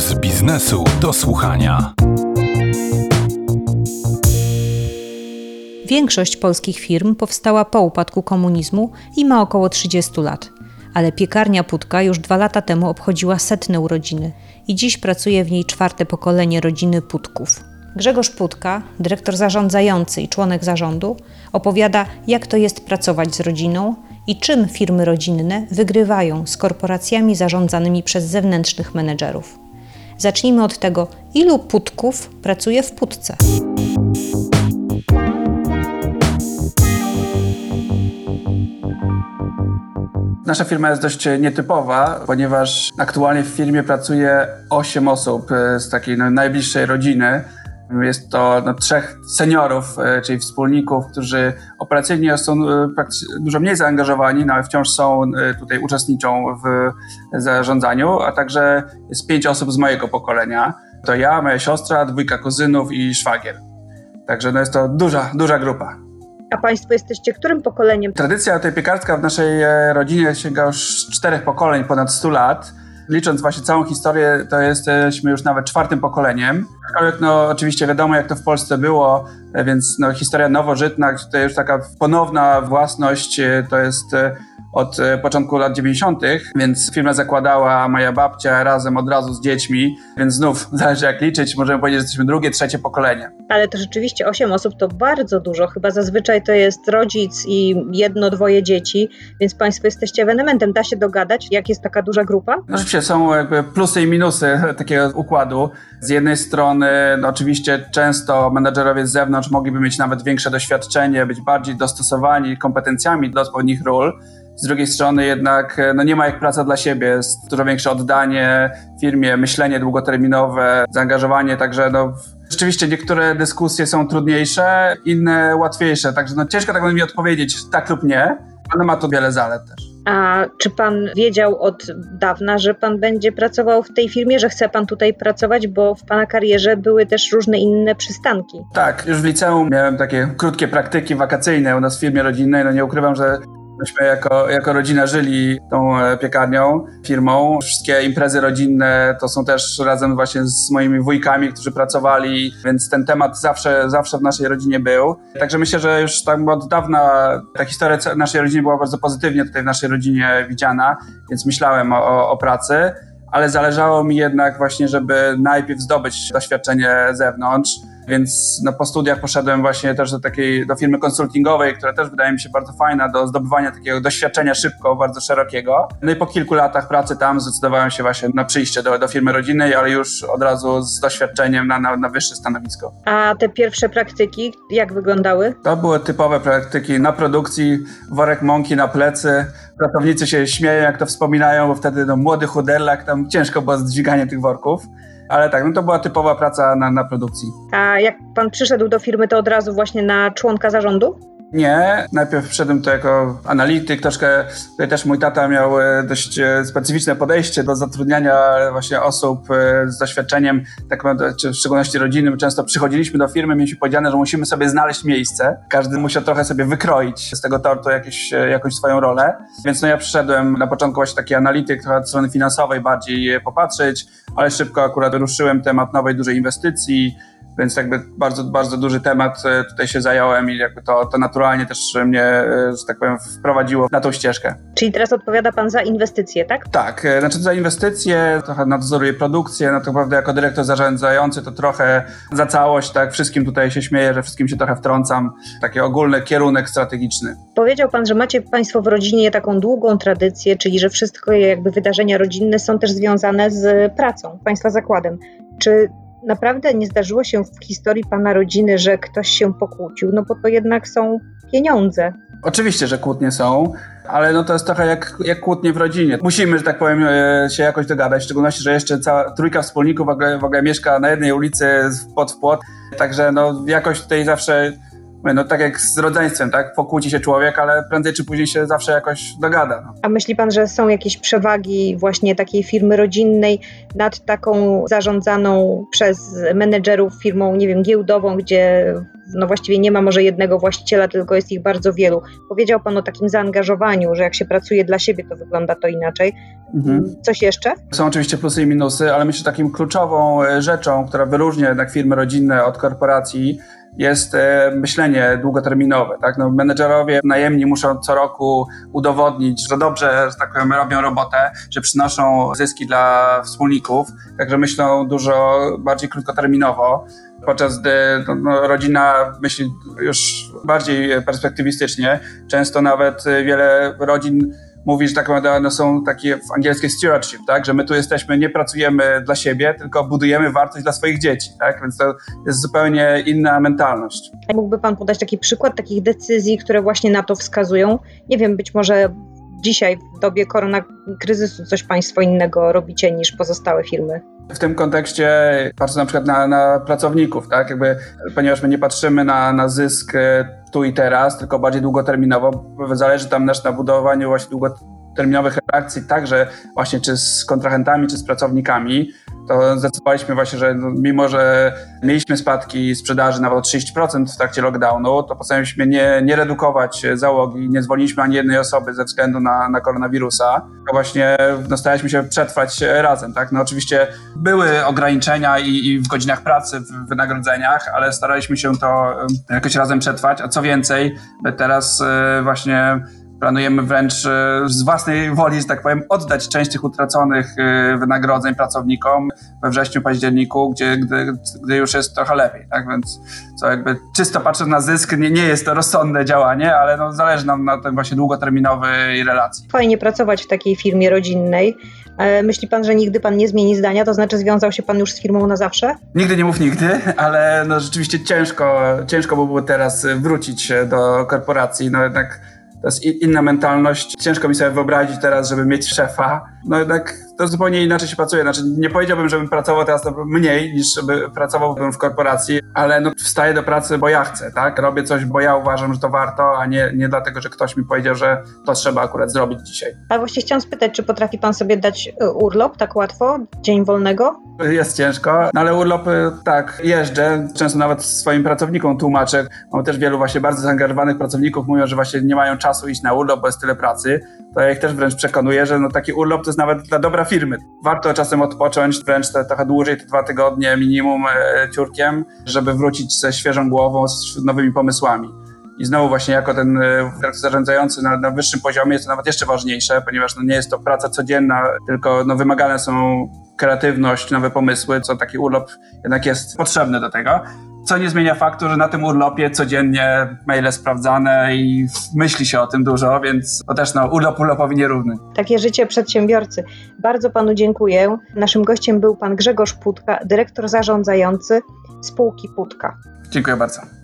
z biznesu do słuchania. Większość polskich firm powstała po upadku komunizmu i ma około 30 lat. Ale piekarnia Putka już dwa lata temu obchodziła setne urodziny i dziś pracuje w niej czwarte pokolenie rodziny Putków. Grzegorz Putka, dyrektor zarządzający i członek zarządu, opowiada, jak to jest pracować z rodziną i czym firmy rodzinne wygrywają z korporacjami zarządzanymi przez zewnętrznych menedżerów. Zacznijmy od tego, ilu Putków pracuje w Putce. Nasza firma jest dość nietypowa, ponieważ aktualnie w firmie pracuje 8 osób e, z takiej najbliższej rodziny. Jest to no, trzech seniorów, e, czyli wspólników, którzy operacyjnie są e, dużo mniej zaangażowani, no ale wciąż są tutaj uczestniczą w zarządzaniu, a także jest pięć osób z mojego pokolenia. To ja, moja siostra, dwójka kuzynów i szwagier. Także no jest to duża, duża grupa. A Państwo jesteście którym pokoleniem? Tradycja tej piekarska w naszej e, rodzinie sięga już czterech pokoleń, ponad 100 lat. Licząc właśnie całą historię, to jesteśmy już nawet czwartym pokoleniem. Aczkolwiek no oczywiście wiadomo, jak to w Polsce było, e, więc no, historia nowożytna, tutaj już taka ponowna własność, e, to jest od e, początku lat 90., więc firmę zakładała moja babcia razem od razu z dziećmi, więc znów zależy jak liczyć, możemy powiedzieć, że jesteśmy drugie, trzecie pokolenie. Ale to rzeczywiście 8 osób to bardzo dużo, chyba zazwyczaj to jest rodzic i jedno, dwoje dzieci, więc Państwo jesteście ewenementem. Da się dogadać, jak jest taka duża grupa? No, rzeczywiście są jakby plusy i minusy takiego układu. Z jednej strony no oczywiście często menedżerowie z zewnątrz mogliby mieć nawet większe doświadczenie, być bardziej dostosowani kompetencjami do swoich ról, z drugiej strony jednak e, no nie ma jak praca dla siebie, jest dużo większe oddanie firmie, myślenie długoterminowe, zaangażowanie, także no Rzeczywiście niektóre dyskusje są trudniejsze, inne łatwiejsze, także no ciężko tak mi odpowiedzieć tak lub nie, ale ma to wiele zalet też. A czy pan wiedział od dawna, że pan będzie pracował w tej firmie, że chce pan tutaj pracować, bo w pana karierze były też różne inne przystanki? Tak, już w liceum miałem takie krótkie praktyki wakacyjne u nas w firmie rodzinnej. No nie ukrywam, że Myśmy jako, jako rodzina żyli tą e, piekarnią, firmą. Wszystkie imprezy rodzinne to są też razem właśnie z moimi wujkami, którzy pracowali, więc ten temat zawsze, zawsze w naszej rodzinie był. Także myślę, że już tak od dawna ta historia naszej rodziny była bardzo pozytywnie tutaj w naszej rodzinie widziana, więc myślałem o, o pracy ale zależało mi jednak właśnie, żeby najpierw zdobyć doświadczenie zewnątrz, więc no, po studiach poszedłem właśnie też do takiej, do firmy konsultingowej, która też wydaje mi się bardzo fajna do zdobywania takiego doświadczenia szybko, bardzo szerokiego. No i po kilku latach pracy tam zdecydowałem się właśnie na przyjście do, do firmy rodzinnej, ale już od razu z doświadczeniem na, na, na wyższe stanowisko. A te pierwsze praktyki jak wyglądały? To były typowe praktyki na produkcji, worek mąki na plecy. Pracownicy się śmieją, jak to wspominają, bo wtedy no, młody chuderlak, tam ciężko było z dźwiganiem tych worków. Ale tak, no to była typowa praca na, na produkcji. A jak pan przyszedł do firmy, to od razu właśnie na członka zarządu? Nie, najpierw wszedłem to jako analityk, troszkę tutaj też mój tata miał e, dość e, specyficzne podejście do zatrudniania właśnie osób e, z doświadczeniem, tak czy w szczególności rodzinnym. Często przychodziliśmy do firmy, mieliśmy powiedziane, że musimy sobie znaleźć miejsce. Każdy musiał trochę sobie wykroić z tego tortu jakieś, jakąś swoją rolę. Więc no ja przyszedłem na początku właśnie taki analityk, trochę od strony finansowej bardziej popatrzeć, ale szybko akurat ruszyłem temat nowej dużej inwestycji, więc jakby bardzo, bardzo duży temat e, tutaj się zająłem i jakby to, to naturalnie też mnie, e, że tak powiem, wprowadziło na tą ścieżkę. Czyli teraz odpowiada Pan za inwestycje, tak? Tak, e, znaczy za inwestycje, trochę nadzoruję produkcję, no to naprawdę jako dyrektor zarządzający to trochę za całość, tak, wszystkim tutaj się śmieję, że wszystkim się trochę wtrącam, taki ogólny kierunek strategiczny. Powiedział Pan, że macie Państwo w rodzinie taką długą tradycję, czyli że wszystkie jakby wydarzenia rodzinne są też związane z pracą, Państwa zakładem. Czy naprawdę nie zdarzyło się w historii pana rodziny, że ktoś się pokłócił, no bo to jednak są pieniądze. Oczywiście, że kłótnie są, ale no to jest trochę jak, jak kłótnie w rodzinie. Musimy, że tak powiem, e, się jakoś dogadać, w szczególności, że jeszcze cała trójka wspólników w ogóle, w ogóle mieszka na jednej ulicy pod w płot, także no jakoś tutaj zawsze No tak jak z rodzeństwem, tak? Pokłóci się człowiek, ale prędzej czy później się zawsze jakoś dogada. No. A myśli pan, że są jakieś przewagi właśnie takiej firmy rodzinnej nad taką zarządzaną przez menedżerów firmą, nie wiem, giełdową, gdzie no właściwie nie ma może jednego właściciela, tylko jest ich bardzo wielu. Powiedział pan o takim zaangażowaniu, że jak się pracuje dla siebie, to wygląda to inaczej. Mhm. Coś jeszcze? Są oczywiście plusy i minusy, ale myślę, że takim kluczową e, rzeczą, która wyróżnia jednak firmy rodzinne od korporacji, jest e, myślenie długoterminowe. Tak? No, menedżerowie najemni muszą co roku udowodnić, że dobrze, że tak powiem, robią robotę, że przynoszą zyski dla wspólników, także myślą dużo bardziej krótkoterminowo, podczas gdy no, no, rodzina myśli już bardziej perspektywistycznie. Często nawet e, wiele rodzin mówi, że tak naprawdę są takie w angielskiej stewardship, tak? że my tu jesteśmy, nie pracujemy dla siebie, tylko budujemy wartość dla swoich dzieci. Tak? Więc to jest zupełnie inna mentalność. Mógłby pan podać taki przykład takich decyzji, które właśnie na to wskazują? Nie wiem, być może dzisiaj w dobie koronakryzysu coś państwo innego robicie niż pozostałe firmy. W tym kontekście patrzę na przykład na, na pracowników, tak? Jakby, ponieważ my nie patrzymy na, na zysk e, tu i teraz, tylko bardziej długoterminowo, zależy tam też na budowaniu właśnie długoterminowych relacji, także właśnie czy z kontrahentami, czy z pracownikami, to zdecydowaliśmy właśnie, że no, mimo, że mieliśmy spadki sprzedaży nawet o 30% w trakcie lockdownu, to postanowiliśmy nie, nie redukować załogi, nie zwolniliśmy ani jednej osoby ze względu na, na koronawirusa, tylko właśnie no, staraliśmy się przetrwać razem. Tak? No, oczywiście były ograniczenia i, i w godzinach pracy, w wynagrodzeniach, ale staraliśmy się to e, jakoś razem przetrwać, a co więcej, teraz e, właśnie planujemy wręcz e, z własnej woli, że tak powiem, oddać część tych utraconych e, wynagrodzeń pracownikom we wrześniu, październiku, gdzie, gdy, gdy już jest trochę lepiej, tak? Więc co jakby czysto patrząc na zysk, nie, nie jest to rozsądne działanie, ale no, zależy nam na tym właśnie długoterminowej relacji. Fajnie pracować w takiej firmie rodzinnej. E, Myśli pan, że nigdy pan nie zmieni zdania, to znaczy związał się pan już z firmą na zawsze? Nigdy nie mów nigdy, ale no rzeczywiście ciężko, ciężko by było teraz wrócić do korporacji, no jednak to jest inna mentalność. Ciężko mi sobie wyobrazić teraz, żeby mieć szefa. No jednak to zupełnie inaczej się pracuje. Znaczy nie powiedziałbym, żebym pracował teraz mniej niż żeby pracowałbym w korporacji, ale no wstaję do pracy, bo ja chcę, tak? Robię coś, bo ja uważam, że to warto, a nie, nie dlatego, że ktoś mi powiedział, że to trzeba akurat zrobić dzisiaj. A właśnie chciałam spytać, czy potrafi pan sobie dać e, urlop tak łatwo, dzień wolnego? Jest ciężko, no ale urlopy tak, jeżdżę. Często nawet swoim pracownikom tłumaczę. Mam też wielu właśnie bardzo zaangażowanych pracowników, mówią, że właśnie nie mają czasu iść na urlop, bo jest tyle pracy. To ja ich też wręcz przekonuję, że no taki urlop to jest nawet dla dobra firmy. Warto czasem odpocząć, wręcz te, trochę dłużej, te dwa tygodnie minimum e, ciurkiem, żeby wrócić ze świeżą głową, z nowymi pomysłami. I znowu właśnie jako ten e, zarządzający na, na wyższym poziomie jest to nawet jeszcze ważniejsze, ponieważ no nie jest to praca codzienna, tylko no wymagane są kreatywność, nowe pomysły, co taki urlop jednak jest potrzebny do tego. Co nie zmienia faktu, że na tym urlopie codziennie maile sprawdzane i myśli się o tym dużo, więc to też no, urlop urlopowi nierówny. Takie życie przedsiębiorcy. Bardzo panu dziękuję. Naszym gościem był pan Grzegorz Putka, dyrektor zarządzający spółki Putka. Dziękuję bardzo.